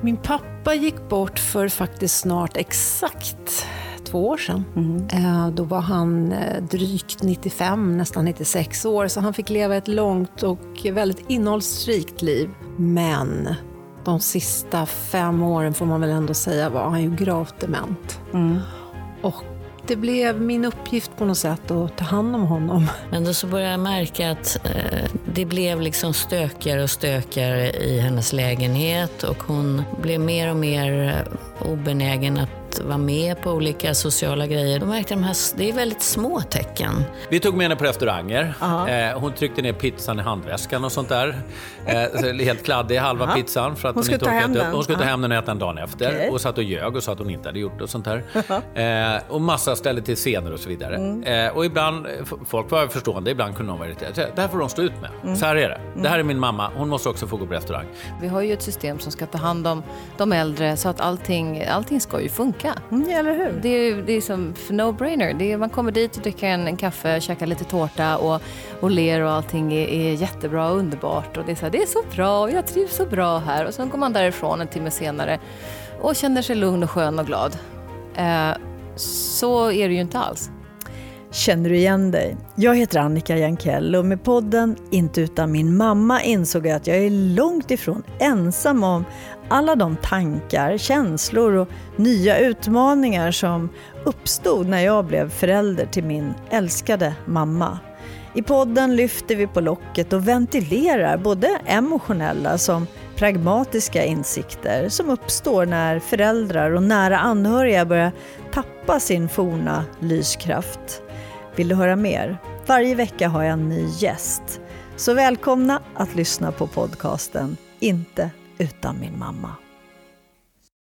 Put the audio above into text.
Min pappa gick bort för faktiskt snart exakt två år sedan. Mm. Då var han eh, drygt 95, nästan 96 år, så han fick leva ett långt och väldigt innehållsrikt liv. Men de sista fem åren får man väl ändå säga var han ju gravt dement. Mm. Och det blev min uppgift på något sätt att ta hand om honom. Men då så började jag märka att eh, det blev liksom stökigare och stökigare i hennes lägenhet och hon blev mer och mer eh, obenägen att vara med på olika sociala grejer. Då märkte de här, det är väldigt små tecken. Vi tog med henne på restauranger. Eh, hon tryckte ner pizzan i handväskan och sånt där. Eh, helt kladdig, halva Aha. pizzan. För att hon, skulle ta hem den? Hon skulle ta hem den och äta den dagen efter. Okay. Och satt och ljög och sa att hon inte hade gjort det och sånt där. Eh, och massa ställde till scener och så vidare. Mm. Eh, och ibland, folk var förstående, ibland kunde de vara irriterade. Det här får de stå ut med. Mm. Så här är det. Det här är min mamma, hon måste också få gå på restaurang. Vi har ju ett system som ska ta hand om de äldre så att allting, allting ska ju funka. Mm, eller hur? Det är, det är som no-brainer. Man kommer dit och dricker en, en kaffe, käkar lite tårta och, och ler och allting är, är jättebra och underbart. Och det är, så här, det är så bra och jag trivs så bra här. Och sen går man därifrån en timme senare och känner sig lugn och skön och glad. Eh, så är det ju inte alls. Känner du igen dig? Jag heter Annika Jankell och med podden Inte utan min mamma insåg jag att jag är långt ifrån ensam om alla de tankar, känslor och nya utmaningar som uppstod när jag blev förälder till min älskade mamma. I podden lyfter vi på locket och ventilerar både emotionella som pragmatiska insikter som uppstår när föräldrar och nära anhöriga börjar tappa sin forna lyskraft. Vill du höra mer? Varje vecka har jag en ny gäst. Så välkomna att lyssna på podcasten Inte utan min mamma.